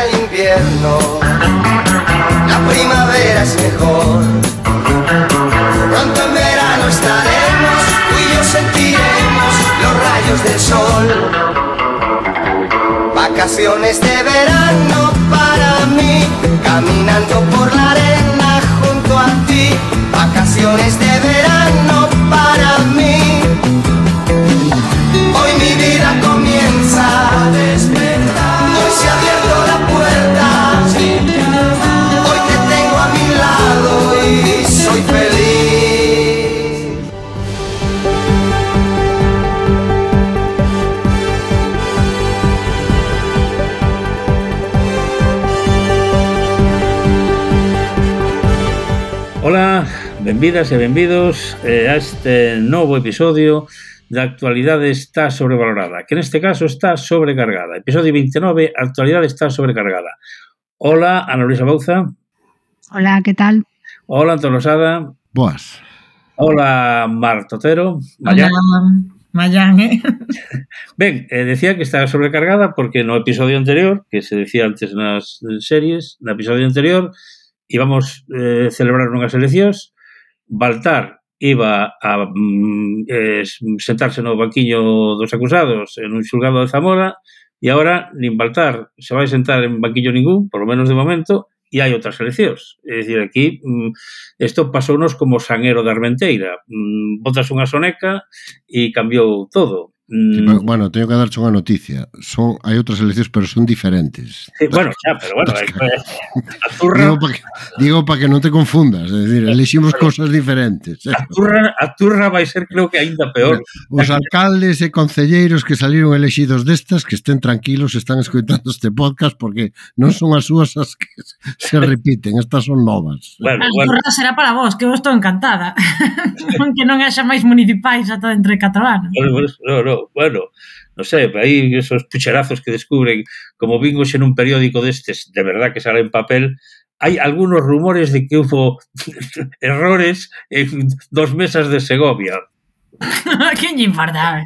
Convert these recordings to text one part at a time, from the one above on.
el invierno, la primavera es mejor. Pronto en verano estaremos, tú y yo sentiremos los rayos del sol. Vacaciones de verano para mí, caminando por la arena junto a ti. Vacaciones de verano Benvidas e benvidos eh, a este novo episodio da actualidade está sobrevalorada, que neste caso está sobrecargada. Episodio 29, actualidade está sobrecargada. Hola, Ana Luisa Bauza. Hola, que tal? Hola, Antón Losada. Boas. Hola, Marta Otero. Hola, Mayán, eh? Ben, eh, decía que está sobrecargada porque no episodio anterior, que se decía antes nas series, no episodio anterior, íbamos eh, celebrar unhas eleccións Baltar iba a mm, eh, sentarse no banquiño dos acusados en un xulgado de Zamora e agora nin Baltar se vai sentar en banquiño ningún, por lo menos de momento, e hai outras eleccións. É dicir, aquí mm, isto pasounos como Sanero de Armenteira. Mm, botas unha soneca e cambiou todo. Mm. Bueno, teño que darche unha noticia. Son hai outras eleccións, pero son diferentes. Sí, bueno, xa, pero bueno, a turra... digo para que, digo pa que non te confundas, é dicir, eleximos cousas diferentes. A turra, a turra vai ser creo que aínda peor. Os alcaldes e concelleiros que saliron elexidos destas, que estén tranquilos, están escoitando este podcast porque non son as súas as que se repiten, estas son novas. Bueno, a bueno. será para vos, que eu estou encantada. que non haxa máis municipais ata entre 4 anos. Bueno, bueno, no, no pero, bueno, non sei, aí esos pucherazos que descubren, como vingos hoxe nun periódico destes, de verdad que sale en papel, hai algunos rumores de que hubo errores en dos mesas de Segovia que lle importaba?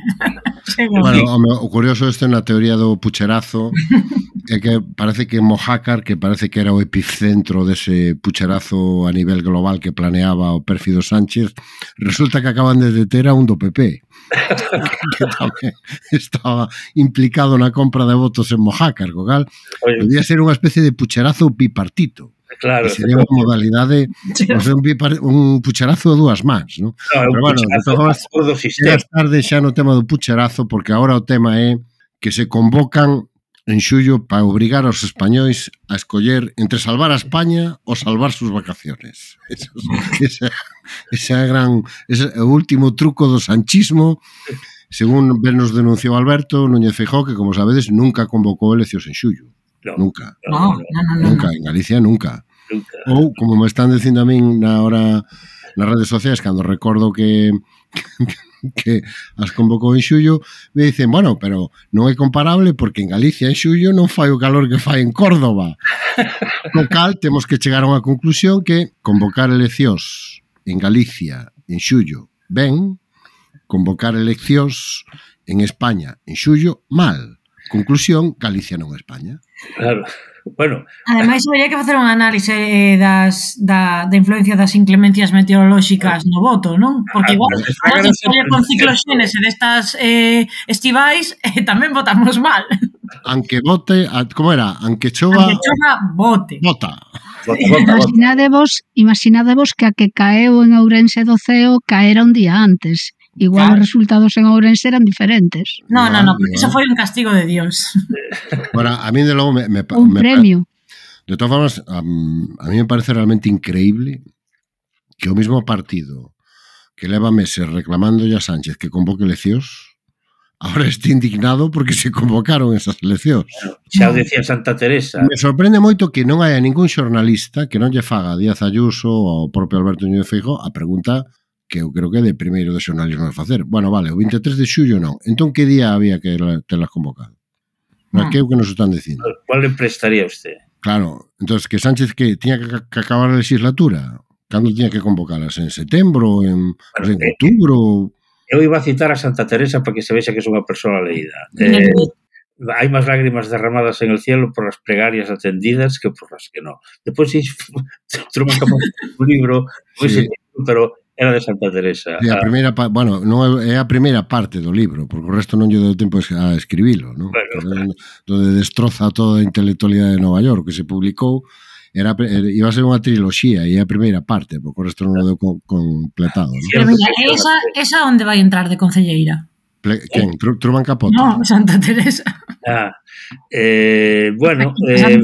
bueno, o, o curioso este na teoría do pucherazo é que parece que Mojácar, que parece que era o epicentro dese pucherazo a nivel global que planeaba o pérfido Sánchez, resulta que acaban de deter a un do PP. que tamén estaba implicado na compra de votos en Mojácar, co cal, podía ser unha especie de pucherazo bipartito. Claro. E sería unha modalidade facer un, un pucharazo de dúas máis, non? Claro, Pero bueno, de todas as tarde xa no tema do pucharazo porque agora o tema é que se convocan en xullo para obrigar aos españois a escoller entre salvar a España ou salvar sus vacaciones. Eso, esa, esa gran, ese é o último truco do sanchismo Según ben nos denunciou Alberto Núñez Feijó, que como sabedes nunca convocou eleccións en xullo. No, nunca. No, no, no, ah, nunca, en Galicia nunca. Nunca. Ou, como me están dicindo a min na hora nas redes sociais, cando recordo que que as convocou en xullo, me dicen, bueno, pero non é comparable porque en Galicia en xullo non fai o calor que fai en Córdoba. No cal, temos que chegar a unha conclusión que convocar eleccións en Galicia en xullo ben, convocar eleccións en España en xullo mal. Conclusión, Galicia non é España. Claro. Bueno, Ademais, habría que facer un análise eh, das, da, da influencia das inclemencias meteorolóxicas no voto, non? Porque igual, ah, se colle con cicloxénese destas eh, estivais, eh, tamén votamos mal. Anque vote, a, como era? Anque chova... Anque chova, vote. Vota. Imaginadevos, imaginadevos que a que caeu en Ourense do Ceo caera un día antes Igual claro. os resultados en Ourense eran diferentes. No, no, no, porque eso foi un castigo de Dios. Bueno, a mí de logo me, me un me premio. De todas formas, a, a mí me parece realmente increíble que o mismo partido que leva meses reclamando a Sánchez que convoque eleccións, ahora esté indignado porque se convocaron esas eleccións. Xa o decía Santa Teresa. Me sorprende moito que non haya ningún xornalista que non lle faga a Díaz Ayuso ou ao propio Alberto Núñez Feijóo a pregunta que eu creo que de primeiro de xornalismo de facer. Bueno, vale, o 23 de xullo non. Entón, que día había que telas convocado? Non que o que nos están dicindo. Cual le prestaría usted? Claro, entonces que Sánchez que tiña que, que acabar a legislatura, cando tiña que convocalas en setembro, en, bueno, en eh, outubro. Eu iba a citar a Santa Teresa para que se vexa que é unha persoa leída. Eh, hai máis lágrimas derramadas en el cielo por as plegarias atendidas que por as que non. Depois si troma un libro, pois sí. pero Era de Santa Teresa. E a ah. primeira, bueno, non é, é a primeira parte do libro, porque o resto non lle deu tempo a escribilo, non? Bueno, donde destroza toda a intelectualidade de Nova York, que se publicou, era, era iba a ser unha triloxía e é a primeira parte, porque o resto non o deu con, completado. Non? Pero mira, esa, esa onde vai entrar de concelleira? Ple, quen? Tru, Truman Capote? No, Santa Teresa. Ah, eh, bueno, eh,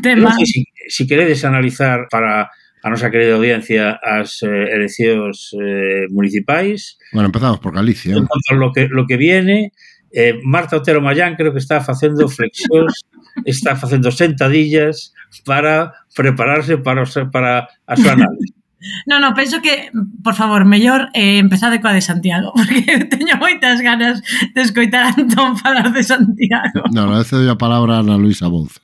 tema. No sé si, si queredes analizar para a nosa querida audiencia as eh, eleccións eh, municipais. Bueno, empezamos por Galicia. Entonces, eh. lo que, lo que viene, eh, Marta Otero Mayán creo que está facendo flexións, está facendo sentadillas para prepararse para, para a súa análise. No, no, penso que, por favor, mellor eh, empezade coa de Santiago, porque teño moitas ganas de escoitar a Antón falar de Santiago. No, no, cedo a palabra a Ana Luisa Bonza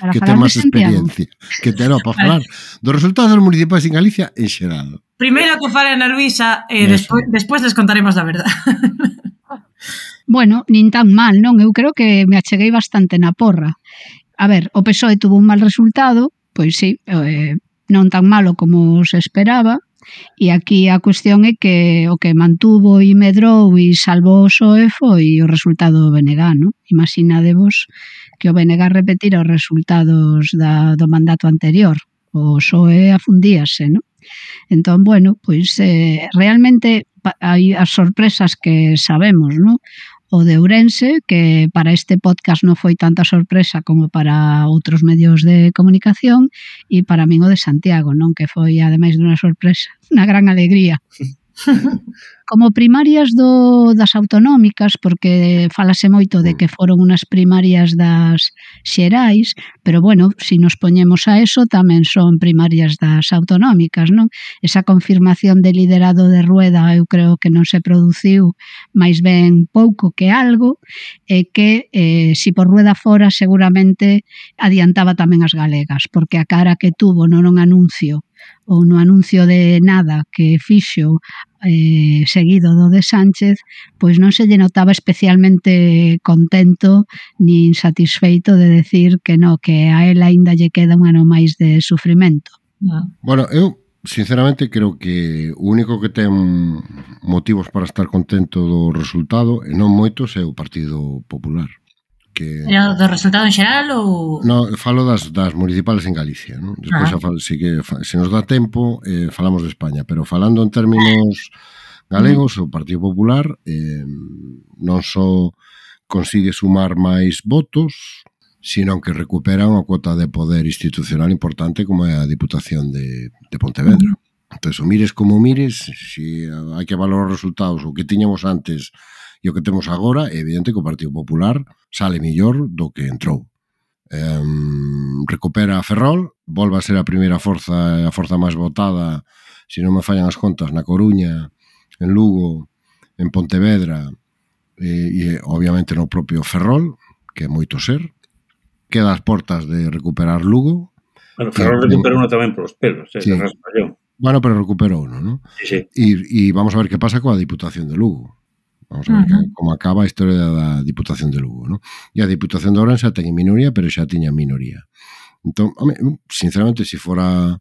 para que ten máis experiencia. Que ten, no, para falar dos resultados dos municipais en Galicia en xeral. Primeiro que fale Ana Luisa e eh, despois, despois les contaremos da verdade. bueno, nin tan mal, non? Eu creo que me acheguei bastante na porra. A ver, o PSOE tuvo un mal resultado, pois sí, eh, non tan malo como se esperaba, E aquí a cuestión é que o que mantuvo e medrou e salvou o SOE foi o resultado do Benegá, non? Imaginadevos vos que o BNG repetira os resultados da, do mandato anterior. O PSOE afundíase, non? Entón, bueno, pois eh, realmente hai as sorpresas que sabemos, non? O de Ourense, que para este podcast non foi tanta sorpresa como para outros medios de comunicación, e para min o de Santiago, non? Que foi, ademais, dunha sorpresa, unha gran alegría. Sí. Como primarias do, das autonómicas, porque falase moito de mm. que foron unas primarias das xerais, pero bueno, se si nos poñemos a eso, tamén son primarias das autonómicas, non? Esa confirmación de liderado de Rueda eu creo que non se produciu máis ben pouco que algo, e que eh, si por Rueda fora seguramente adiantaba tamén as galegas, porque a cara que tuvo non un anuncio ou no anuncio de nada que fixo eh, seguido do de Sánchez, pois non se lle notaba especialmente contento nin satisfeito de decir que no, que a ela aínda lle queda un ano máis de sufrimento. Non? Bueno, eu sinceramente creo que o único que ten motivos para estar contento do resultado e non moitos é o Partido Popular que... Era do resultado en xeral ou... No, falo das, das municipais en Galicia, non? Despois ah. falo, si que, se nos dá tempo, eh, falamos de España, pero falando en términos galegos, o Partido Popular eh, non só consigue sumar máis votos, sino que recupera unha cuota de poder institucional importante como é a Diputación de, de Pontevedra. Entón, o mires como mires, se si hai que valorar os resultados, o que tiñamos antes E o que temos agora é evidente que o Partido Popular sale millor do que entrou. Um, recupera a Ferrol, volve a ser a primeira forza, a forza máis votada, se non me fallan as contas, na Coruña, en Lugo, en Pontevedra e, e obviamente no propio Ferrol, que é moito ser. Queda as portas de recuperar Lugo. Bueno, Ferrol que, recuperou uno tamén polos pelos, eh, sí. Bueno, pero recuperou uno, ¿no? Sí, sí. E, e vamos a ver que pasa coa Diputación de Lugo Vamos a ver uh -huh. como acaba a historia da Diputación de Lugo, ¿no? E a Diputación de Ourense ten ten minoría, pero xa tiña minoría. Entón, home, sinceramente, se fora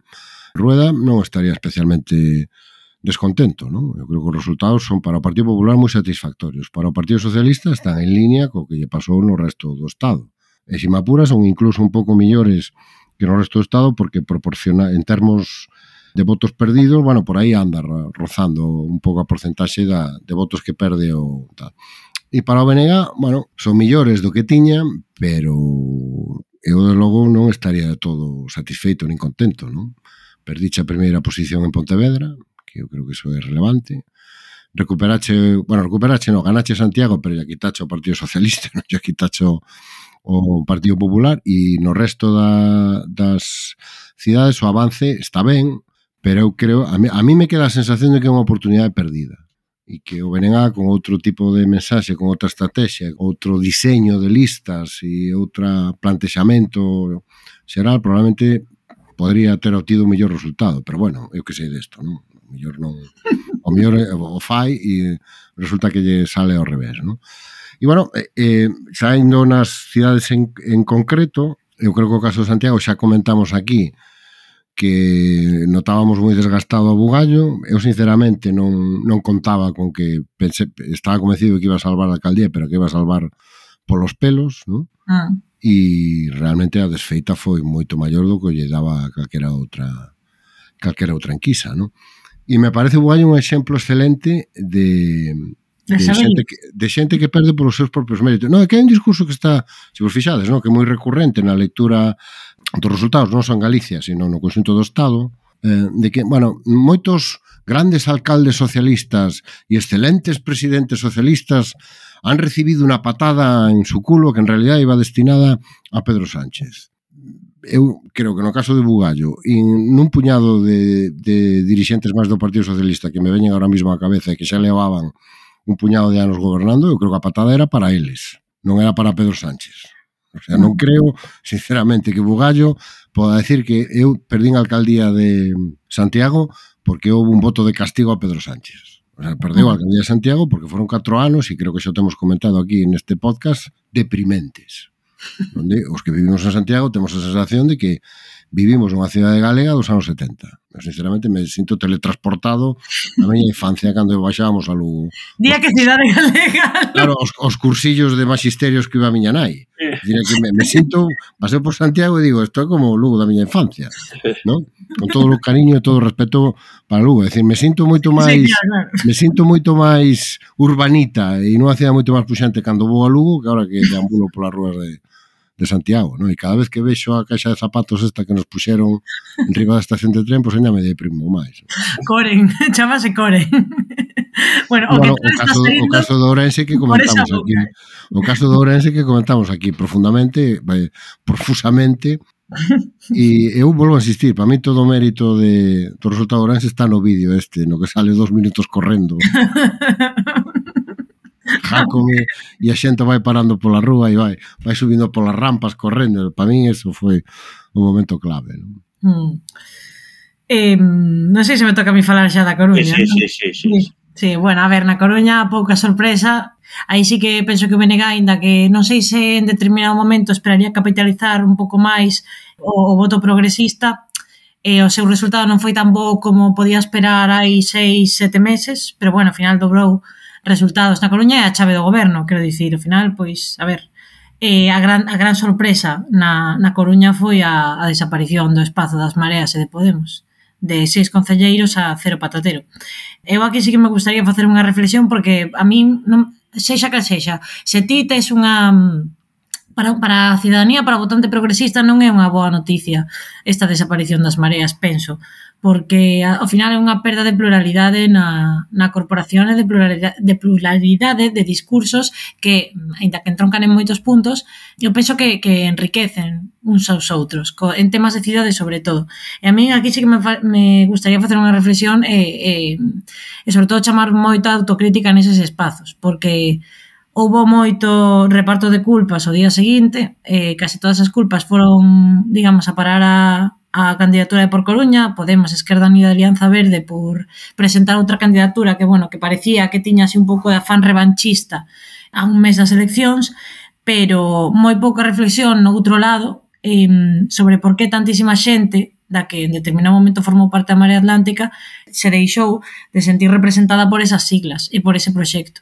Rueda, non estaría especialmente descontento, ¿no? Eu creo que os resultados son para o Partido Popular moi satisfactorios. Para o Partido Socialista están en línea co que lle pasou no resto do Estado. E se me apuras, son incluso un pouco millores que no resto do Estado porque proporciona en termos de votos perdidos, bueno, por aí anda rozando un pouco a porcentaxe da, de votos que perde o tal. E para o BNG, bueno, son millores do que tiña, pero eu, de logo, non estaría todo satisfeito nin contento, non? Perdiche a primeira posición en Pontevedra, que eu creo que iso é relevante, recuperache, bueno, recuperache no, ganache Santiago, pero ya quitache o Partido Socialista, non ya quitache o, o Partido Popular e no resto da, das cidades o avance está ben, Pero eu creo, a mí, a mí me queda a sensación de que é unha oportunidade perdida e que o BNA con outro tipo de mensaxe, con outra estrategia, outro diseño de listas e outra plantexamento xeral, probablemente podría ter obtido un mellor resultado, pero bueno, eu que sei desto, non? O mellor non, o mellor o fai e resulta que lle sale ao revés, non? E bueno, eh, eh saindo nas cidades en, en concreto, eu creo que o caso de Santiago xa comentamos aquí, que notábamos moi desgastado a Bugallo. Eu, sinceramente, non, non contaba con que... Pensé, estaba convencido que iba a salvar a alcaldía, pero que iba a salvar polos pelos, non? Ah. E realmente a desfeita foi moito maior do que lle daba a calquera outra calquera outra enquisa, non? E me parece Bugallo un exemplo excelente de, de xente, que, de xente que perde polos seus propios méritos. Non, é que hai un discurso que está, se vos fixades, non, que é moi recurrente na lectura dos resultados, non só en Galicia, sino no conxunto do Estado, eh, de que, bueno, moitos grandes alcaldes socialistas e excelentes presidentes socialistas han recibido unha patada en su culo que en realidad iba destinada a Pedro Sánchez eu creo que no caso de Bugallo e nun puñado de, de dirixentes máis do Partido Socialista que me veñen ahora mesmo á cabeza e que xa levaban un puñado de anos gobernando, eu creo que a patada era para eles, non era para Pedro Sánchez. O sea, non creo, sinceramente, que Bugallo poda decir que eu perdín a alcaldía de Santiago porque houve un voto de castigo a Pedro Sánchez. O sea, perdeu a alcaldía de Santiago porque foron 4 anos e creo que xa temos comentado aquí neste podcast deprimentes. Onde os que vivimos en Santiago temos a sensación de que vivimos nunha cidade galega dos anos 70. Eu, sinceramente, me sinto teletransportado na miña infancia cando baixábamos a Lugo. Día que cidade galega. Claro, os, os cursillos de magisterios que iba a miña nai. Dira que me, me sinto, paseo por Santiago e digo, isto é como o Lugo da miña infancia, ¿no? Con todo o cariño e todo o respeto para Lugo, é dicir, me sinto moito máis sí, claro. me sinto moito máis urbanita e non hacía moito máis puxante cando vou a Lugo que agora que deambulo polas ruas de, de Santiago, non? E cada vez que vexo a caixa de zapatos esta que nos puxeron en riba da estación de tren, pois aínda me deprimo máis. Coren, chamase Coren. Bueno, o, bueno, que o, caso, saindo... o caso do Ourense que comentamos aquí, o caso do Ourense que comentamos aquí profundamente, profusamente, E eu volvo a insistir, para mí todo o mérito de, do resultado orange está no vídeo este, no que sale dos minutos correndo. Jácome e a xente vai parando pola rúa e vai vai subindo polas rampas correndo. Para min eso foi un momento clave. Non? Mm. Eh, non sei se me toca a mi falar xa da Coruña. Sí, sí, sí, sí, sí. Sí, bueno, a ver, na Coruña pouca sorpresa. Aí sí que penso que o BNG, aínda que non sei se en determinado momento esperaría capitalizar un pouco máis o, o voto progresista, e o seu resultado non foi tan bo como podía esperar hai seis, sete meses, pero bueno, ao final dobrou resultados na Coruña é a chave do goberno, quero dicir, ao final, pois, a ver, eh, a, gran, a gran sorpresa na, na Coruña foi a, a desaparición do espazo das mareas e de Podemos de seis concelleiros a cero patatero. Eu aquí sí que me gustaría facer unha reflexión porque a min non, sexa que sexa, se ti tes unha para, para a cidadanía, para o votante progresista non é unha boa noticia esta desaparición das mareas, penso porque ao final é unha perda de pluralidade na, na corporación e de pluralidade, de pluralidade de discursos que, ainda que entroncan en moitos puntos, eu penso que, que enriquecen uns aos outros, co, en temas de cidade sobre todo. E a mí aquí sí que me, me gustaría facer unha reflexión e, e, e sobre todo chamar moita autocrítica neses espazos, porque Houbo moito reparto de culpas o día seguinte, eh, case todas as culpas foron, digamos, a parar a, a candidatura de Por Coruña, Podemos, Esquerda Unida Alianza Verde por presentar outra candidatura que, bueno, que parecía que tiña así un pouco de afán revanchista a un mes das eleccións, pero moi pouca reflexión no outro lado eh, sobre por que tantísima xente da que en determinado momento formou parte da Marea Atlántica se deixou de sentir representada por esas siglas e por ese proxecto.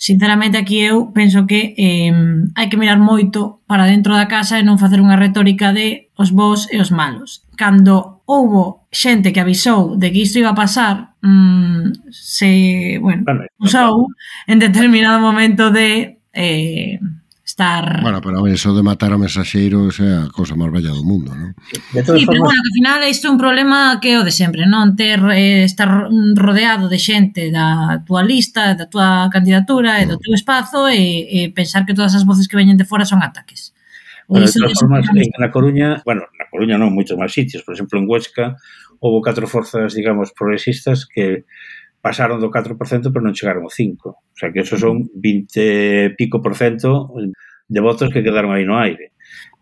Sinceramente, aquí eu penso que eh, hai que mirar moito para dentro da casa e non facer unha retórica de os bons e os malos. Cando houbo xente que avisou de que isto iba a pasar, mmm, se, bueno, usou en determinado momento de... Eh, estar... Bueno, pero eso de matar ao mensaxeiro é a cousa máis bella do mundo, non? Sí, formas... pero bueno, que ao final isto é un problema que é o de sempre, non? Ter, eh, estar rodeado de xente da tua lista, da tua candidatura e do mm. teu espazo e, e pensar que todas as voces que veñen de fora son ataques. Bueno, de todas formas, en Na Coruña, bueno, na Coruña non, moitos máis sitios, por exemplo, en Huesca, houve catro forzas, digamos, progresistas que pasaron do 4%, pero non chegaron ao 5%. O sea, que eso son 20 pico por cento de votos que quedaron aí no aire.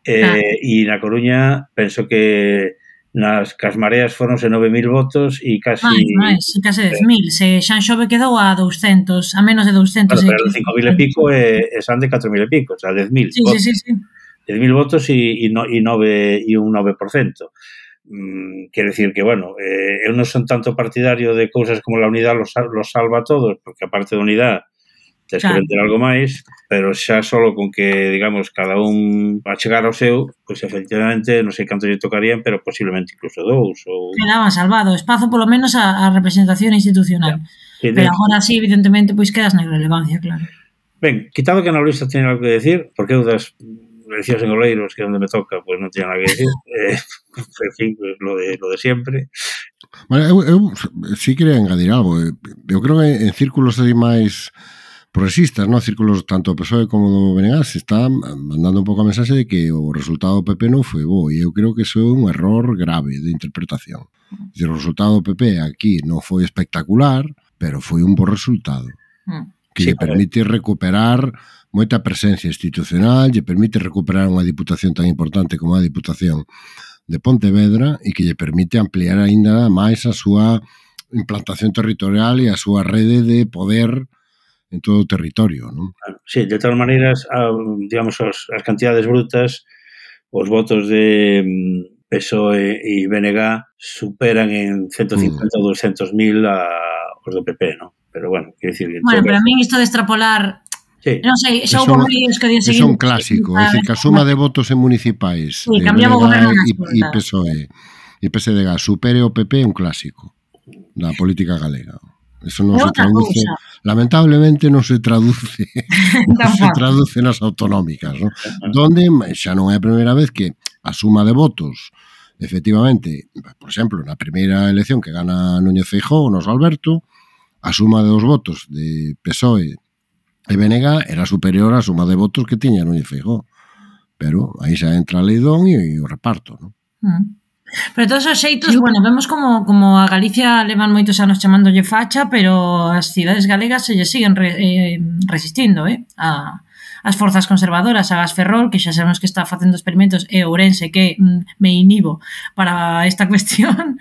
Eh, ah. E na Coruña, penso que nas casmareas foronse 9.000 votos e casi... Mais, mais, case 10.000. Se Xan Xove quedou a 200, a menos de 200. Claro, pero 5.000 e pico e, e San de 4.000 e pico, o sea, 10.000. Sí, sí, sí, sí. 10.000 votos e, e, no, e, 9, e un 9%. Mm, quero decir que, bueno, eh, eu non son tanto partidario de cousas como la unidad los, los salva a todos, porque aparte da unidad, Tens claro. que vender algo máis, pero xa solo con que, digamos, cada un a chegar ao seu, pois efectivamente non sei canto lle tocarían, pero posiblemente incluso dous ou... Quedaba salvado, espazo polo menos a, a representación institucional. Sí, Pero agora sí, evidentemente, pois quedas na irrelevancia, claro. Ben, quitado que Ana Luisa teña algo que decir, porque eu das decías en Oleiros, que é onde me toca, pois pues non teña nada que decir. Eh, en fin, pues, lo, de, lo de sempre. Bueno, eu, eu sí quería engadir algo. Eh, eu creo que en círculos así máis progresistas, ¿no? círculos tanto do PSOE como do Benegas, está mandando un pouco a mensaxe de que o resultado do PP non foi bo, e eu creo que iso é un error grave de interpretación. Mm. Dice, o resultado do PP aquí non foi espectacular, pero foi un bo resultado. Mm. Que sí, lle permite recuperar moita presencia institucional, lle permite recuperar unha diputación tan importante como a Diputación de Pontevedra e que lle permite ampliar aínda máis a súa implantación territorial e a súa rede de poder en todo o territorio. Non? Claro, sí, de tal maneiras, a, digamos, as, as cantidades brutas, os votos de mm, PSOE e BNG superan en 150 mm. ou 200 mil os do PP, non? Pero bueno, quero dicir... Bueno, pero a mí isto de extrapolar Sí. Non sei, xa houve medios que día seguinte. É un clásico, é dicir, que a suma de votos en municipais sí, cambiamos goberno e, e PSOE e PSDG supere o PP é un clásico da política galega. Eso non se traduce, cosa. lamentablemente non se traduce non se traduce nas autonómicas, non? Donde xa non é a primeira vez que a suma de votos efectivamente, por exemplo, na primeira elección que gana Núñez Feijó nos Alberto, a suma dos votos de PSOE e BNG era superior á suma de votos que tiña Núñez Feijó. Pero aí xa entra a Leidón e o reparto, non? Mm. Pero todos os xeitos, sí. bueno, vemos como, como a Galicia levan moitos anos chamándolle facha, pero as cidades galegas se lle siguen re, eh, resistindo, eh? A, as forzas conservadoras, a Gasferrol, que xa sabemos que está facendo experimentos, e Ourense, que mm, me inhibo para esta cuestión.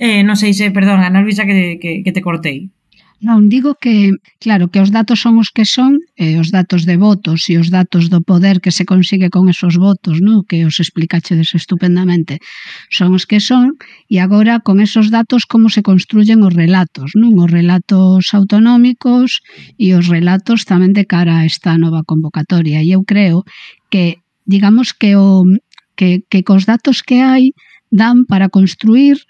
Eh, non sei se, perdón, Ana Luisa, que, que, que te cortei. Non, digo que, claro, que os datos son os que son, eh, os datos de votos e os datos do poder que se consigue con esos votos, no? que os explicachedes estupendamente, son os que son, e agora con esos datos como se construyen os relatos, non os relatos autonómicos e os relatos tamén de cara a esta nova convocatoria. E eu creo que, digamos que, o, que, que cos datos que hai dan para construir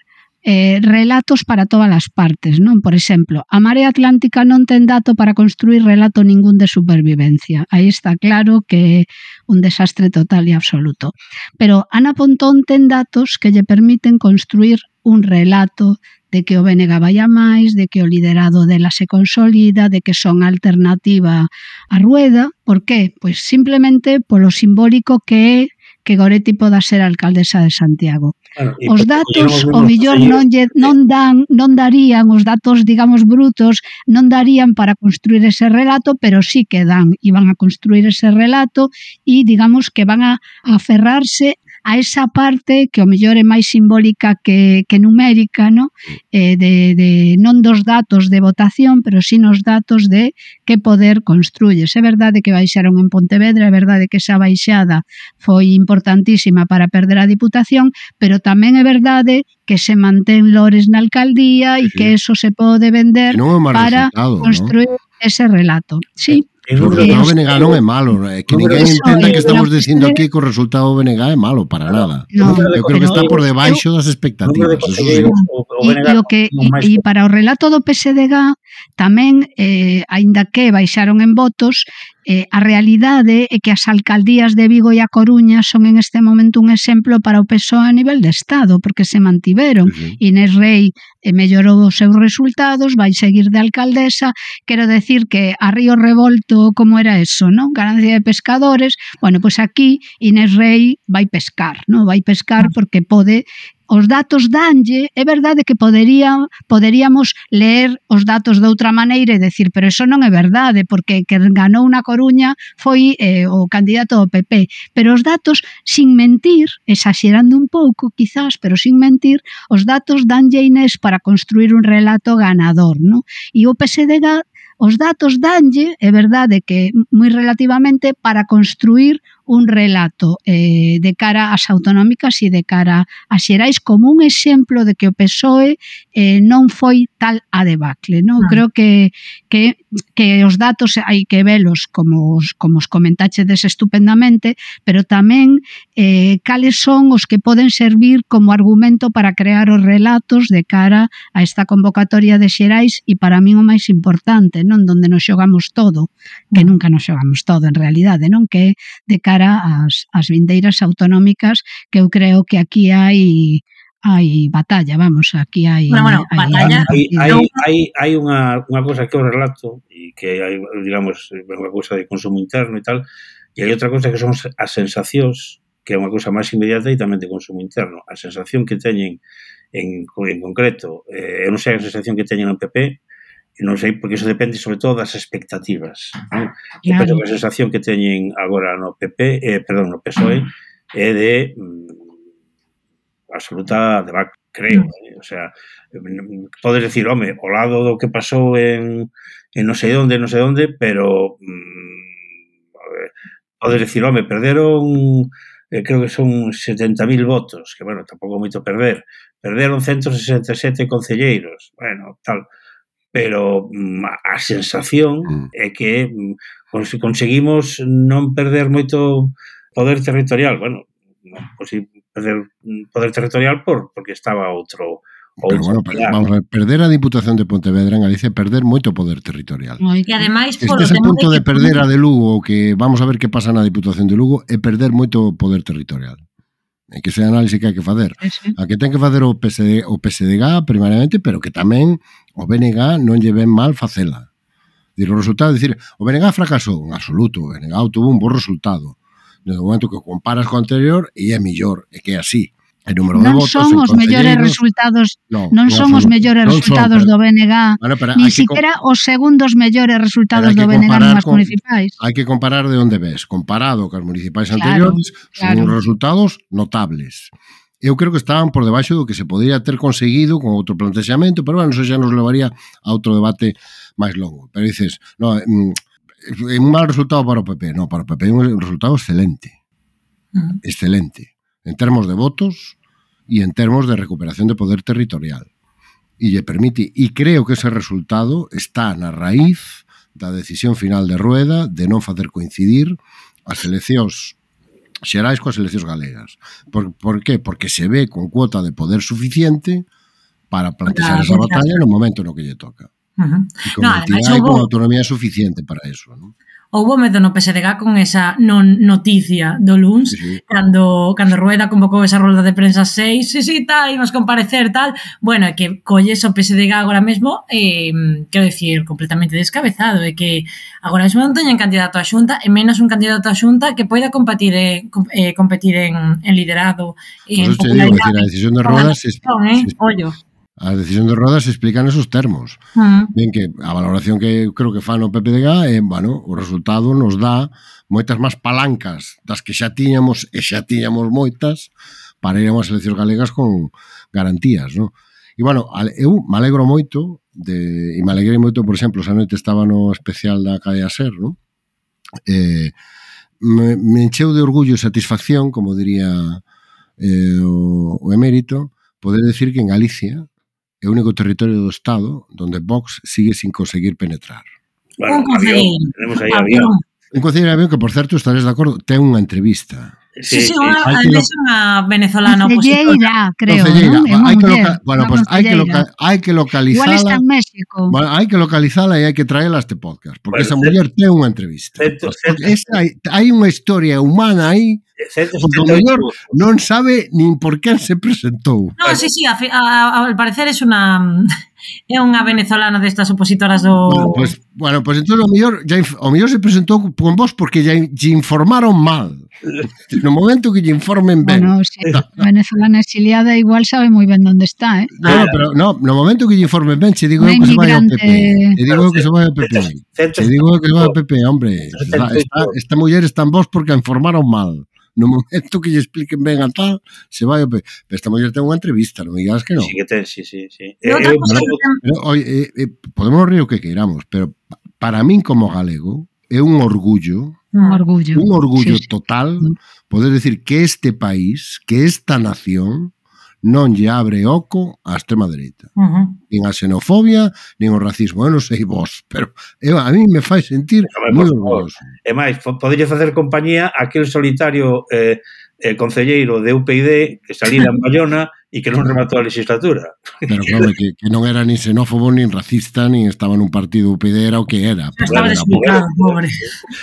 eh, relatos para todas as partes, non? Por exemplo, a Marea Atlántica non ten dato para construir relato ningún de supervivencia. Aí está claro que é un desastre total e absoluto. Pero Ana Pontón ten datos que lle permiten construir un relato de que o BNG vai a máis, de que o liderado dela se consolida, de que son alternativa a rueda. Por qué? Pois simplemente polo simbólico que é que Goretti poda ser alcaldesa de Santiago. Claro, os datos, o mellor, non, lle, non, dan, non darían os datos, digamos, brutos, non darían para construir ese relato, pero sí que dan, e van a construir ese relato e, digamos, que van a aferrarse a esa parte que o mellor é máis simbólica que, que numérica, no? eh, de, de, non dos datos de votación, pero sí nos datos de que poder construyes. É verdade que baixaron en Pontevedra, é verdade que esa baixada foi importantísima para perder a Diputación, pero tamén é verdade que se mantén lores na alcaldía e sí. que eso se pode vender no para construir ¿no? ese relato. Sí. O resultado BNG non é malo, é que ninguén entenda que estamos dicindo aquí que o resultado BNG é malo, para nada. No. Eu creo que está por debaixo das expectativas. Eso sí. E, o que, e, e para o relato do PSDG tamén, eh, aínda que baixaron en votos, Eh, a realidade é que as alcaldías de Vigo e a Coruña son en este momento un exemplo para o PSOE a nivel de Estado, porque se mantiveron. Uh -huh. Inés Rey eh, mellorou os seus resultados, vai seguir de alcaldesa. Quero decir que a Río Revolto, como era eso, non? Ganancia de pescadores. Bueno, pois pues aquí Inés Rey vai pescar, non? Vai pescar ah. porque pode os datos danlle, é verdade que poderían, poderíamos ler os datos de outra maneira e decir, pero eso non é verdade, porque que ganou na Coruña foi eh, o candidato do PP. Pero os datos, sin mentir, exagerando un pouco, quizás, pero sin mentir, os datos danlle Inés para construir un relato ganador, ¿no? E o PSDG os datos danlle, é verdade que moi relativamente, para construir un relato eh, de cara ás autonómicas e de cara ás xerais como un exemplo de que o PSOE eh, non foi tal a debacle. Non? Ah. Creo que, que, que os datos hai que velos como os, como os comentachedes estupendamente, pero tamén eh, cales son os que poden servir como argumento para crear os relatos de cara a esta convocatoria de xerais e para min o máis importante, non donde nos xogamos todo, que ah. nunca nos xogamos todo en realidade, non que de cara cara ás, ás vindeiras autonómicas que eu creo que aquí hai hai batalla, vamos, aquí hai Bueno, bueno, hai, batalla. Hai, hai, hai, hai unha, unha cosa que eu relato e que hai, digamos, unha cousa de consumo interno e tal, e hai outra cousa que son as sensacións que é unha cousa máis inmediata e tamén de consumo interno. A sensación que teñen en, en concreto, eh, eu non sei a sensación que teñen no PP, non sei, porque iso depende sobre todo das expectativas. Non? Eu penso que a sensación que teñen agora no PP, eh, perdón, no PSOE, é de mm, absoluta debacle, creo. Mm. Eh? O sea, mm, podes decir, home, o lado do que pasou en, en non sei onde, non sei onde, pero mm, ver, podes decir, home, perderon eh, creo que son 70.000 votos, que, bueno, tampouco moito perder. Perderon 167 concelleiros, bueno, tal pero mm, a sensación mm. é que mm, conseguimos non perder moito poder territorial, bueno, non posi perder poder territorial por porque estaba outro Pero bueno, pero, vamos a ver, perder a Diputación de Pontevedra en Galicia é perder moito poder territorial. E ademais por Estes a punto de perder a de Lugo, que vamos a ver que pasa na Diputación de Lugo, é perder moito poder territorial que ese análise que hai que facer. Sí. A que ten que facer o PSD, o PSDG primariamente, pero que tamén o BNG non lle ven mal facela. Dir, o resultado, dicir, o BNG fracasou, en absoluto, o BNG tuvo un bo resultado. No momento que comparas co anterior, e é millor, é que é así e número de non votos, son os mellores resultados no, non, non son os mellores non resultados son, pero, do BNG bueno, pero, ni siquiera os segundos mellores resultados do BNG nas municipais hai que comparar de onde ves comparado cas municipais claro, anteriores claro. son resultados notables eu creo que estaban por debaixo do que se podría ter conseguido con outro plantexamento, pero bueno, eso xa nos levaría a outro debate máis longo. Pero dices, no, mm, é un mal resultado para o PP. No, para o PP é un resultado excelente. Uh -huh. Excelente en termos de votos e en termos de recuperación de poder territorial. E lle permite, e creo que ese resultado está na raíz da decisión final de Rueda de non facer coincidir as eleccións xerais coas eleccións galegas. Por, por que? Porque se ve con cuota de poder suficiente para plantear esa batalla no momento no que lle toca. Uh -huh. E con no, entidade e con autonomía suficiente para eso. ¿no? houbo medo no PSDG con esa non noticia do LUNS, sí, sí. cando, cando Rueda convocou esa rolda de prensa 6, sí, sí, tal, imos comparecer, tal. Bueno, é que colles o PSDG agora mesmo, eh, quero dicir, completamente descabezado, é que agora mesmo non teñen candidato a xunta, e menos un candidato a xunta que poida competir, eh, competir en, en liderado. Pues en popularidade. Digo, decir, a decisión de Rueda se, ¿eh? se, ollo. A decisión de rodas se explica nesos termos. Mm. Uh. Ben que a valoración que creo que fan o PPDG é, eh, bueno, o resultado nos dá moitas máis palancas das que xa tiñamos e xa tiñamos moitas para ir a unhas eleccións galegas con garantías, non? E, bueno, eu me alegro moito de, e me alegrei moito, por exemplo, xa noite estaba no especial da Cadea Ser, non? Eh, me, me encheu de orgullo e satisfacción, como diría eh, o, o emérito, poder decir que en Galicia é o único territorio do Estado donde Vox sigue sin conseguir penetrar. Bueno, un concello. Tenemos aí ah, avión. Un concello de avión que, por certo, estaréis de acordo, ten unha entrevista Sí, sí, sí, ademais unha venezolana Concelleira, creo, Concelleira, ¿no? hai que loca... bueno, pues hai que, loca... hai que localizala. Igual está en México. Bueno, hai que localizala e hai que traela a este podcast, porque bueno, esa muller ten unha entrevista. Cento- certo. Esa, hai unha historia humana aí Porque o mellor non sabe nin por quen se presentou. No, sí, sí, a, a, al parecer es una. é unha venezolana destas opositoras do... Bueno, pues, bueno, pues entón o mellor, ya, o mellor se presentou con vos porque lle informaron mal. no momento que lle informen ben. Bueno, si eh. a venezolana exiliada igual sabe moi ben onde está, eh? No, pero no, no momento que lle informen ben, che digo que se vai ao PP. Che digo que se vai ao PP. Che digo que se vai ao PP, hombre. Está, está, esta muller está en vos porque a informaron mal no momento que lle expliquen ben a tal, se vai... Pero esta muller ten unha entrevista, non digas que non. Sí, que ten, sí, sí. sí. Eh, eh, pero, eh, eh, podemos rir o que queiramos, pero para min como galego é un orgullo Un orgullo. Un orgullo sí, total sí. poder decir que este país, que esta nación, non lle abre oco á extrema dereita. Uh -huh. Nin a xenofobia, nin o racismo. Eu non sei vos, pero eu, a mí me fai sentir moi orgulloso. E máis, podelle facer compañía aquel solitario eh, eh, concelleiro de UPyD que salira en Bayona e que non rematou a legislatura. Pero claro, que, que non era nin xenófobo, nin racista, nin estaba nun partido UPD, era o que era. Pero estaba desubicado, pobre.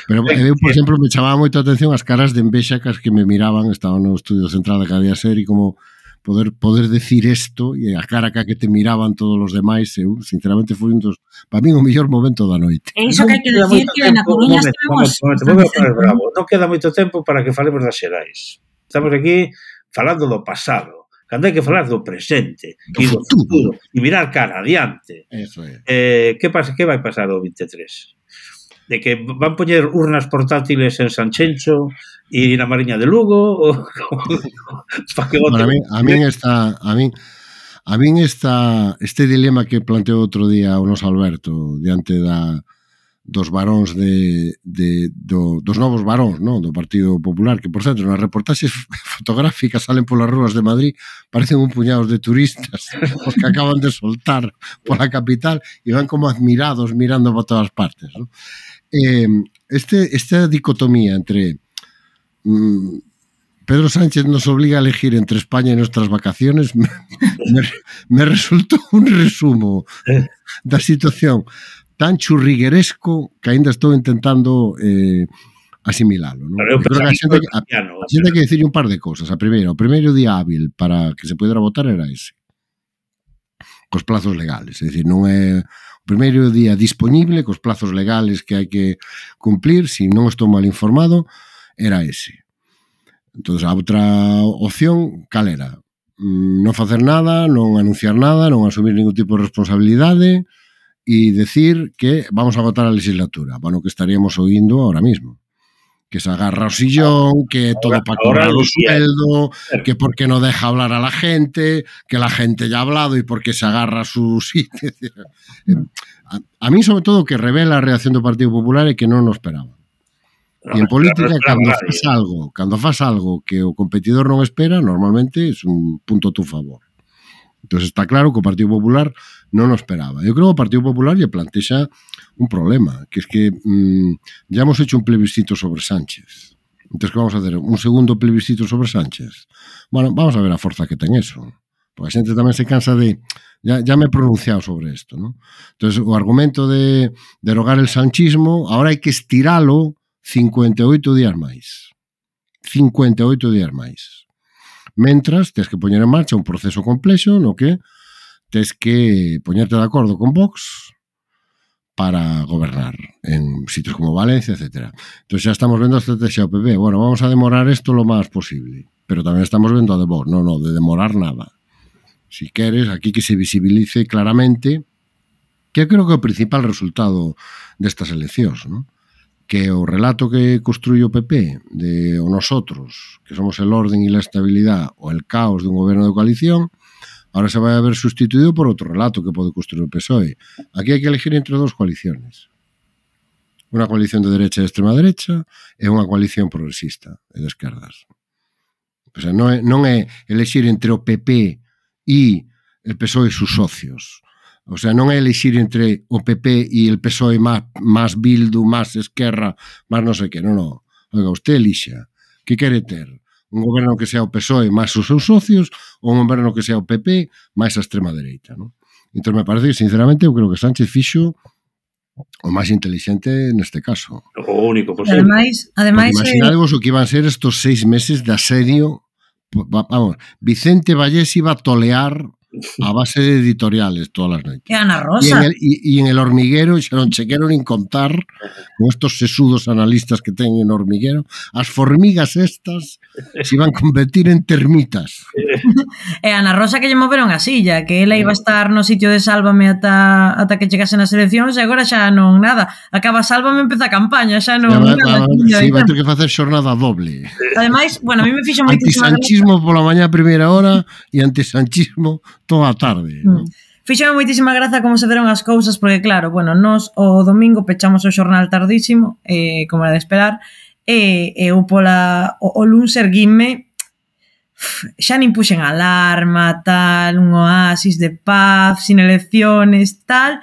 Pero eh, eu, por exemplo, me chamaba moito a atención as caras de envexa que as que me miraban, estaba no estudio central da Cadea Ser e como poder poder decir isto e a cara que que te miraban todos os demais, eu sinceramente foi un dos para min o mellor momento da noite. E iso que hai que decir que na Coruña estamos momento, momento, momento, bravo. Non queda moito tempo para que falemos das xerais. Estamos aquí falando do pasado, Cando hai que falar do presente do e do futuro. futuro e mirar cara adiante. Eso é. Eh, que pasa que vai pasar o 23? De que van poñer urnas portátiles en Sanchencho e na Mariña de Lugo ou para que. Bueno, a min, a min está a min a min esta este dilema que planteou outro día o noso Alberto diante da dos varóns de, de do, dos novos varóns non? do Partido Popular, que por certo nas reportaxes fotográficas salen polas rúas de Madrid, parecen un puñados de turistas os que acaban de soltar pola capital e van como admirados mirando para todas partes non? Eh, este, esta dicotomía entre mm, Pedro Sánchez nos obliga a elegir entre España y nuestras vacaciones me, me, me resultó un resumo eh. da situación tan churrigueresco que ainda estou intentando eh, asimilalo. Non? Pero creo que a xente, a, a xente que decir un par de cousas. A primeira, o primeiro día hábil para que se pudera votar era ese. Cos plazos legales. É dicir, non é o primeiro día disponible, cos plazos legales que hai que cumplir, se si non estou mal informado, era ese. Entón, a outra opción, cal era? Mm, non facer nada, non anunciar nada, non asumir ningún tipo de responsabilidade, y decir que vamos a votar a legislatura, bueno, que estaríamos oindo ahora mismo que se agarra sillón, que ahora, todo para cobrar un sueldo, que porque no deja hablar a la gente, que la gente ya ha hablado y porque se agarra su sitio. Mm. a, a, mí sobre todo que revela la reacción do Partido Popular y que non nos esperaba. No, e en política, no cando faz algo, cando faz algo que o competidor non espera, normalmente é es un punto a tu favor. Entonces está claro que o Partido Popular non o esperaba. Eu creo que o Partido Popular lle plantexa un problema, que es que mmm, ya hemos hecho un plebiscito sobre Sánchez. Entonces, que vamos a hacer? Un segundo plebiscito sobre Sánchez. Bueno, vamos a ver a forza que ten eso. Porque a xente tamén se cansa de... Ya, ya me he pronunciado sobre esto, ¿no? Entonces, o argumento de derogar el sanchismo, ahora hai que estiralo 58 días máis. 58 días máis. Mentras, tes que poñer en marcha un proceso complexo no que tes que poñerte de acordo con Vox para gobernar en sitios como Valencia, etc. Entonces ya estamos vendo a estrategia do PP. Bueno, vamos a demorar esto lo máis posible. Pero tamén estamos vendo a de Vox. No, no, de demorar nada. Si queres, aquí que se visibilice claramente que creo que é o principal resultado destas eleccións, non? que o relato que construí o PP de o nosotros, que somos el orden y la estabilidad o el caos de un goberno de coalición, ahora se vai a ver sustituído por outro relato que pode construir o PSOE. Aquí hai que elegir entre dos coaliciones. Unha coalición de derecha e de extrema derecha e unha coalición progresista e de esquerdas. O sea, non, é, non é elegir entre o PP e el PSOE e sus socios. O sea, non é elixir entre o PP e el PSOE máis, máis Bildu, máis Esquerra, máis non sei que, non, non. Oiga, usted elixa. Que quere ter? Un goberno que sea o PSOE máis os seus socios ou un goberno que sea o PP máis a extrema dereita, non? Entón, me parece que, sinceramente, eu creo que Sánchez fixo o máis inteligente neste caso. O único posible. Ademais, ademais Porque imaginadevos eh... o que iban ser estos seis meses de asedio vamos, Vicente Vallés iba a tolear a base de editoriales todas las noches. E Ana Rosa. Y en el, y, y en el hormiguero xa non che quero nin contar con estos sesudos analistas que ten en hormiguero, as formigas estas se iban a competir en termitas. e eh, Ana Rosa que lle moveron a silla, que ela iba a estar no sitio de Sálvame ata, ata que chegasen as eleccións e agora xa non nada. Acaba Sálvame, empeza a campaña, xa non... Ya, nada, va, sí, vai ter que facer xornada doble. Ademais, bueno, a mí me fixo moitísimo... Antisanchismo pola mañá a primeira hora e antisanchismo toda a tarde. Mm. Fíxame moitísima graza como se deron as cousas, porque claro, bueno, nós o domingo pechamos o xornal tardísimo, eh, como era de esperar, e eh, eu pola, o, o luns erguime xa nin puxen alarma, tal, un oasis de paz, sin elecciones, tal,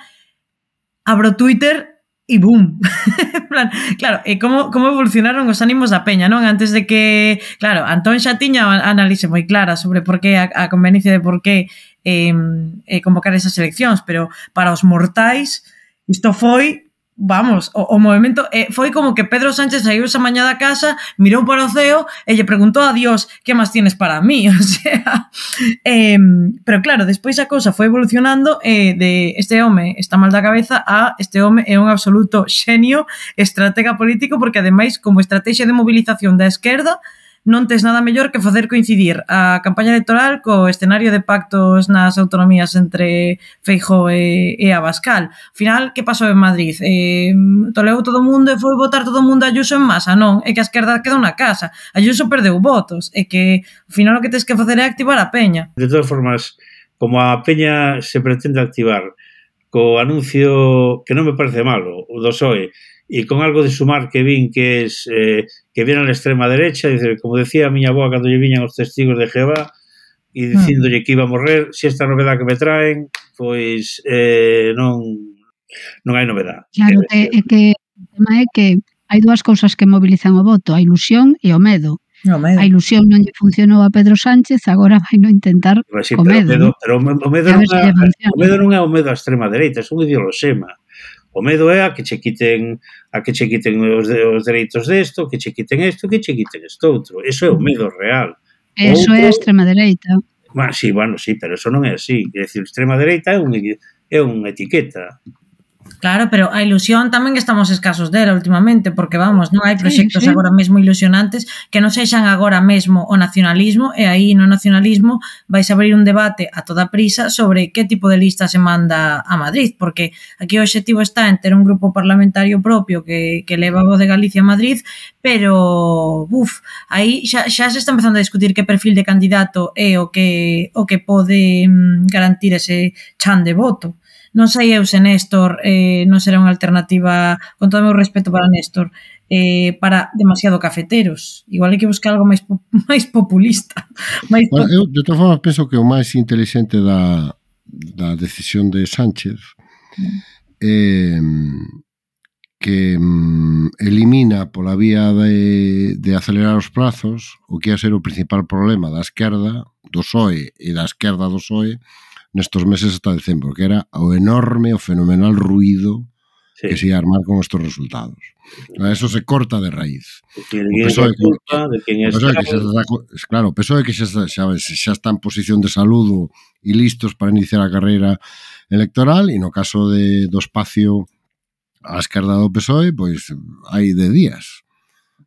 abro Twitter e boom. plan, claro, e como, como evolucionaron os ánimos da peña, non? Antes de que, claro, Antón xa tiña análise moi clara sobre por que a, a conveniencia de por que eh, eh, convocar esas eleccións, pero para os mortais isto foi Vamos, o, o movimento eh, foi como que Pedro Sánchez saiu esa mañá da casa, mirou para o ceo e lle preguntou a Dios que máis tienes para mí, o sea, eh, pero claro, despois a cousa foi evolucionando eh, de este home está mal da cabeza a este home é un absoluto xenio estratega político porque ademais como estrategia de mobilización da esquerda non tes nada mellor que facer coincidir a campaña electoral co escenario de pactos nas autonomías entre Feijóo e, e Abascal. Al final, que pasou en Madrid? Eh, toleou todo o mundo e foi votar todo o mundo a Ayuso en masa? Non, é que a esquerda quedou na casa. Ayuso perdeu votos. É que, ao final, o que tens que facer é activar a peña. De todas formas, como a peña se pretende activar co anuncio que non me parece malo, o do PSOE, e con algo de sumar que vin que es eh, que viene a extrema derecha, dice, como decía a miña boa cando lle viñan os testigos de Jehová e hmm. dicíndolle que iba a morrer, se si esta novedad que me traen, pois eh, non non hai novedad. Claro, é, é que o tema é que hai dúas cousas que mobilizan o voto, a ilusión e o medo. No, medo. A ilusión non lle funcionou a Pedro Sánchez, agora vai no intentar pero, sí, co medo. Pero, pero o medo, non, a, o medo non é o medo á extrema dereita, é un ideoloxema. O medo é a que che quiten a que che quiten os, de, os dereitos desto, que che quiten isto, que che quiten isto outro. Eso é o medo real. Eso outro, é a extrema dereita. Bueno, sí, bueno, sí, pero eso non é así. É decir, extrema dereita é, un, é unha etiqueta. Claro, pero a ilusión tamén estamos escasos dela últimamente, porque vamos, non hai proxectos sí, sí. agora mesmo ilusionantes que non sexan agora mesmo o nacionalismo e aí no nacionalismo vais a abrir un debate a toda prisa sobre que tipo de lista se manda a Madrid, porque aquí o objetivo está en ter un grupo parlamentario propio que, que leva voz de Galicia a Madrid, pero buf, aí xa, xa se está empezando a discutir que perfil de candidato é o que o que pode mm, garantir ese chan de voto. Non sei eu se Néstor eh, non será unha alternativa, con todo o meu respeto para Néstor, eh, para demasiado cafeteros. Igual hai que buscar algo máis, máis populista. máis bueno, eu, de todas formas, penso que o máis inteligente da, da decisión de Sánchez eh, que mm, elimina pola vía de, de acelerar os plazos o que ia ser o principal problema da esquerda, do PSOE e da esquerda do PSOE, nestos meses ata decembro, que era o enorme, o fenomenal ruido sí. que se ia armar con estos resultados. Eso se corta de raíz. O de o PSOE, culpa, de quen PSOE que xa, claro, o PSOE que xa, xa, xa está en posición de saludo e listos para iniciar a carreira electoral e no caso de, do espacio á esquerda do PSOE, pois hai de días.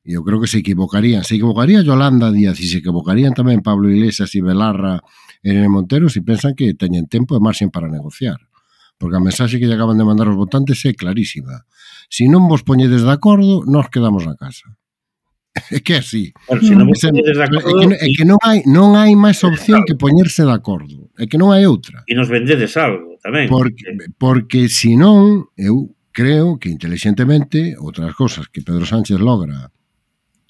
E eu creo que se equivocarían. Se equivocaría Yolanda Díaz e se equivocarían tamén Pablo Iglesias e Belarra e Irene Montero se pensan que teñen tempo e marxen para negociar. Porque a mensaxe que lle acaban de mandar os votantes é clarísima. Se non vos poñedes de acordo, nós quedamos na casa. É que así. Se non vos poñedes de acordo... É que, é que non hai, non hai máis opción que poñerse de acordo. É que non hai outra. E nos vendedes algo tamén. Porque, porque senón, eu creo que inteligentemente outras cosas que Pedro Sánchez logra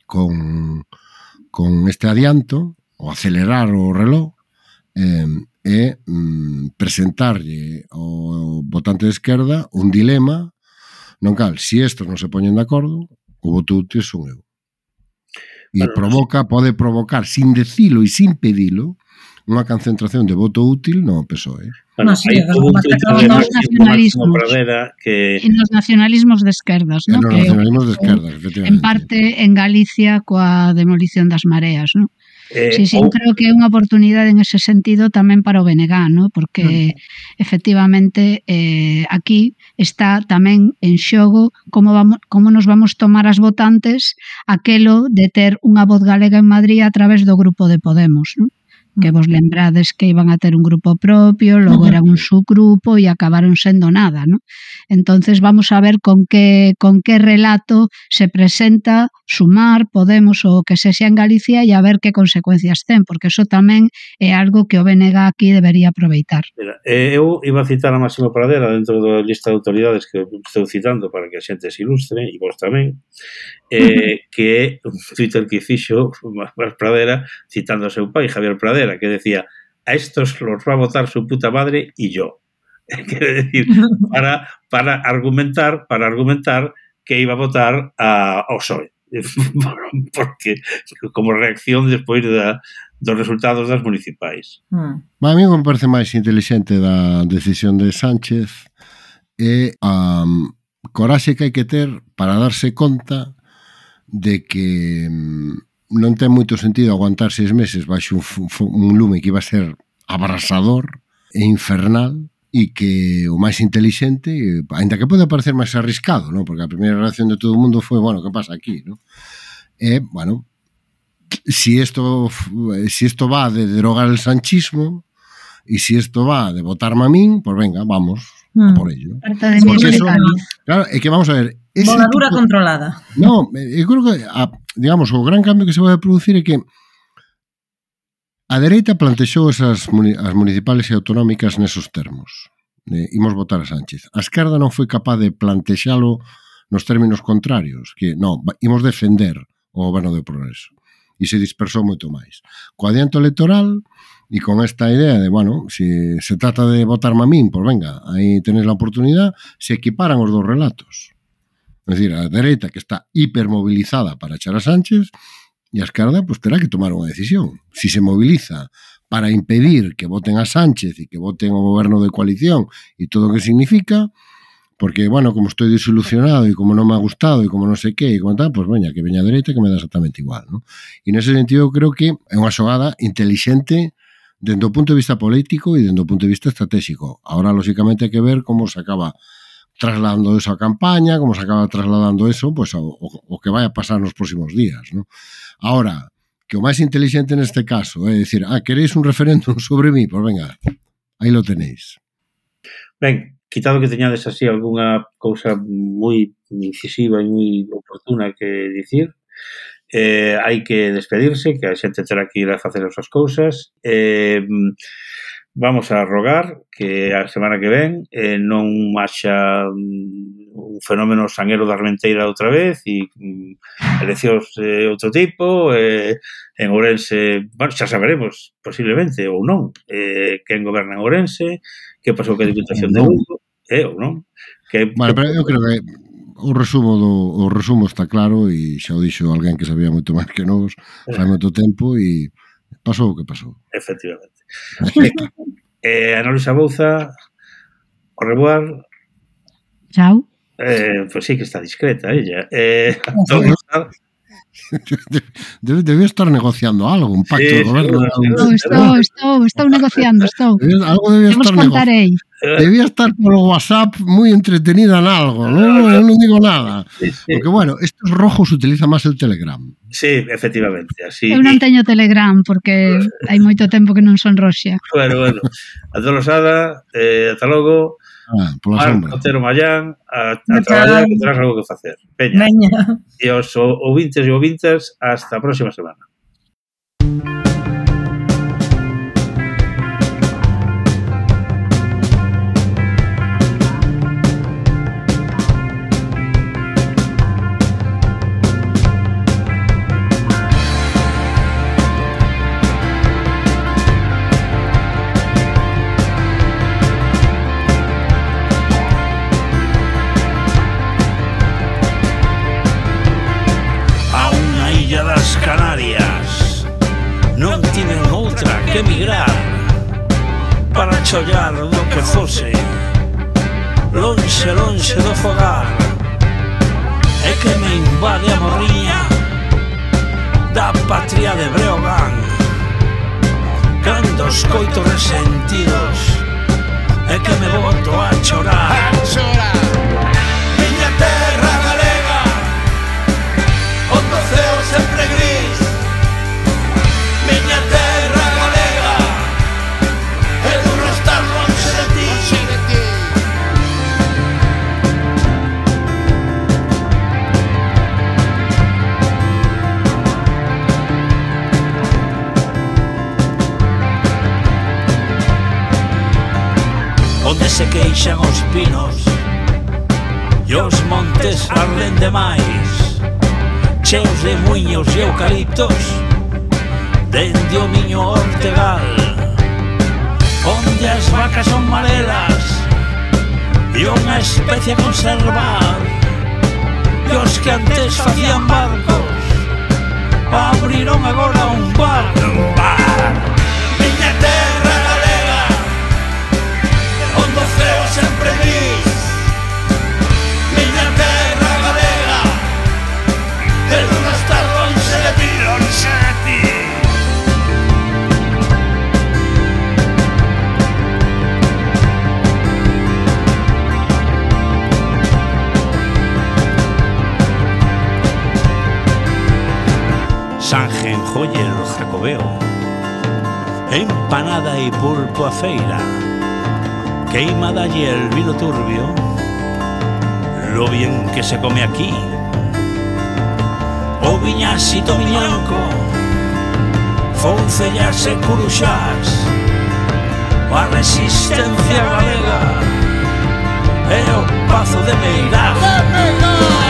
con, con este adianto, o acelerar o reloj, eh, é mm, presentarlle ao votante de esquerda un dilema non cal, se si estos non se poñen de acordo, o voto útil son eu. E bueno, provoca, pode provocar, sin decilo e sin pedilo, unha concentración de voto útil no PSOE. Bueno, no, sí, hai un tuit de nacionalismos, Pradera que... En los nacionalismos de esquerdas, ¿no? En los nacionalismos de esquerdas, efectivamente. En parte en Galicia coa demolición das mareas, ¿no? Eh, sí, sí, ou... creo que é unha oportunidade en ese sentido tamén para o BNG, ¿no? porque mm. efectivamente eh, aquí está tamén en xogo como, vamos, como nos vamos tomar as votantes aquelo de ter unha voz galega en Madrid a través do grupo de Podemos. ¿no? que vos lembrades que iban a ter un grupo propio, logo era un subgrupo e acabaron sendo nada, ¿no? Entonces vamos a ver con que con que relato se presenta Sumar, Podemos ou que se sea en Galicia e a ver que consecuencias ten, porque eso tamén é algo que o BNG aquí debería aproveitar. Mira, eh, eu iba a citar a Máximo Pradera dentro da lista de autoridades que estou citando para que a xente se ilustre e vos tamén, eh, que é un Twitter que fixo Máximo Pradera citando a seu pai, Javier Pradera, Que decía, a estos los va a votar su puta madre y yo. Quiere decir, para, para argumentar, para argumentar que iba a votar a Osorio. porque como reacción despois da, dos resultados das municipais. Mm. A mí me parece máis inteligente da decisión de Sánchez é a um, coraxe que hai que ter para darse conta de que um, non ten moito sentido aguantar seis meses baixo un, un lume que iba a ser abrasador e infernal e que o máis intelixente, ainda que pode parecer máis arriscado, non? porque a primeira reacción de todo o mundo foi, bueno, que pasa aquí? Non? E, bueno, si isto, si isto va de derogar el sanchismo e si isto va de votarme a min, pues venga, vamos, mm, a por ello. Carta de Porque eso, claro, é que vamos a ver... Voladura tipo, controlada. No, eu creo que a, digamos, o gran cambio que se vai producir é que a dereita plantexou esas muni as municipales e autonómicas nesos termos. Eh, imos votar a Sánchez. A esquerda non foi capaz de plantexalo nos términos contrarios, que non, imos defender o goberno do progreso. E se dispersou moito máis. Co adianto electoral e con esta idea de, bueno, se se trata de votar mamín, pois venga, aí tenéis a oportunidade, se equiparan os dos relatos. É dicir, a dereita que está hipermobilizada para echar a Sánchez e a esquerda pues, terá que tomar unha decisión. Si se moviliza para impedir que voten a Sánchez e que voten o goberno de coalición e todo o que significa, porque, bueno, como estoy desilusionado e como non me ha gustado e como non sei que e como tal, pues, veña, que veña a dereita que me dá exactamente igual, ¿no? E nese sentido creo que é unha xogada inteligente dentro do punto de vista político e dentro do punto de vista estratégico. Ahora, lóxicamente, hai que ver como se acaba trasladando eso a campaña, como se acaba trasladando eso, pois pues, o, o que vai a pasar nos próximos días, ¿no? Ahora, que o máis inteligente neste caso é dicir, ah, queréis un referéndum sobre mí, pois pues venga, aí lo tenéis. Ben, quitado que teñades así algunha cousa moi incisiva e moi oportuna que dicir, eh, hai que despedirse, que a xente terá que ir a facer as súas cousas. Eh, vamos a rogar que a semana que ven eh, non haxa mm, un fenómeno sanguero da Armenteira outra vez e mm, eleccións de eh, outro tipo eh, en Ourense, bueno, xa saberemos posiblemente ou non eh, quen goberna en Ourense que pasou que a Diputación de Lugo eh, ou non que, bueno, pero eu creo que o resumo do o resumo está claro e xa o dixo alguén que sabía moito máis que nós fai eh. moito tempo e Pasou o que pasou. Efectivamente. eh, eh a Norusa Bouza, o reboar... Chao. Eh, pois pues sí que está discreta ella. Eh, a, todos, eh. Debe, debe estar negociando algo, un pacto sí, do goberno. Oh, estou, estou, estou, estou negociando, estou. Debe, algo debe estar contarei. Debía estar polo WhatsApp moi entretenida en algo, non, eu non digo nada. Sí, sí. Porque bueno, estos rojos utilizan máis el Telegram. Sí, efectivamente, así. Eu non teño Telegram porque hai moito tempo que non son roxa. Bueno, bueno. A Dolosada, eh, ata logo. Ah, pola sombra. A ter un a, a traballar, que terás algo que facer. Peña. Peña. E os ouvintes e ouvintas, hasta a próxima semana. lonxe, lonxe do fogar É que me invade a morriña Da patria de Breogán. Cando escoito resentidos É que me boto a chorar. A chorar. cheos de muiños e eucaliptos Dende o miño Ortegal Onde as vacas son marelas E unha especie a conservar E os que antes facían barcos Abriron agora un bar Un bar colle no jacobeo. Empanada e pulpo a feira. Queima dalle el vino turbio. Lo bien que se come aquí. O viñasito viñanco Foncellas e curuxás A resistencia galega. E o pazo de Meirás